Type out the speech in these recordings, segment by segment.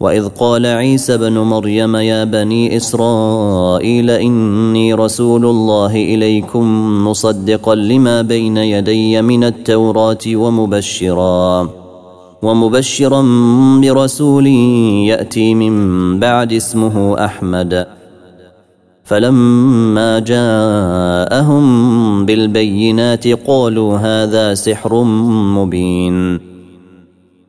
وإذ قال عيسى بن مريم يا بني إسرائيل إني رسول الله إليكم مصدقا لما بين يدي من التوراة ومبشرا ومبشرا برسول يأتي من بعد اسمه أحمد. فلما جاءهم بالبينات قالوا هذا سحر مبين.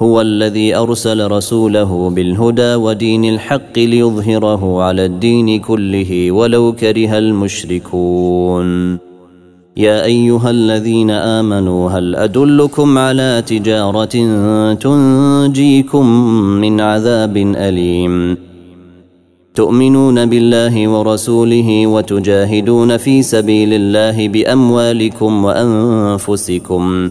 هو الذي أرسل رسوله بالهدى ودين الحق ليظهره على الدين كله ولو كره المشركون. يا أيها الذين آمنوا هل أدلكم على تجارة تنجيكم من عذاب أليم؟ تؤمنون بالله ورسوله وتجاهدون في سبيل الله بأموالكم وأنفسكم.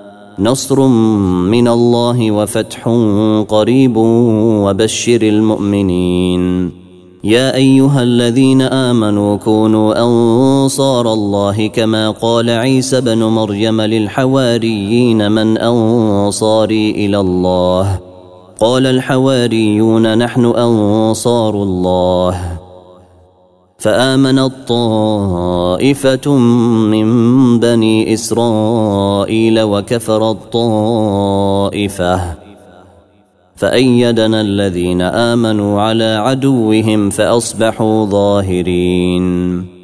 نصر من الله وفتح قريب وبشر المؤمنين. يا أيها الذين آمنوا كونوا أنصار الله كما قال عيسى بن مريم للحواريين من أنصاري إلى الله. قال الحواريون نحن أنصار الله. فامنت طائفه من بني إسرائيل وكفرت طائفه فأيدنا الذين آمنوا على عدوهم فأصبحوا ظاهرين.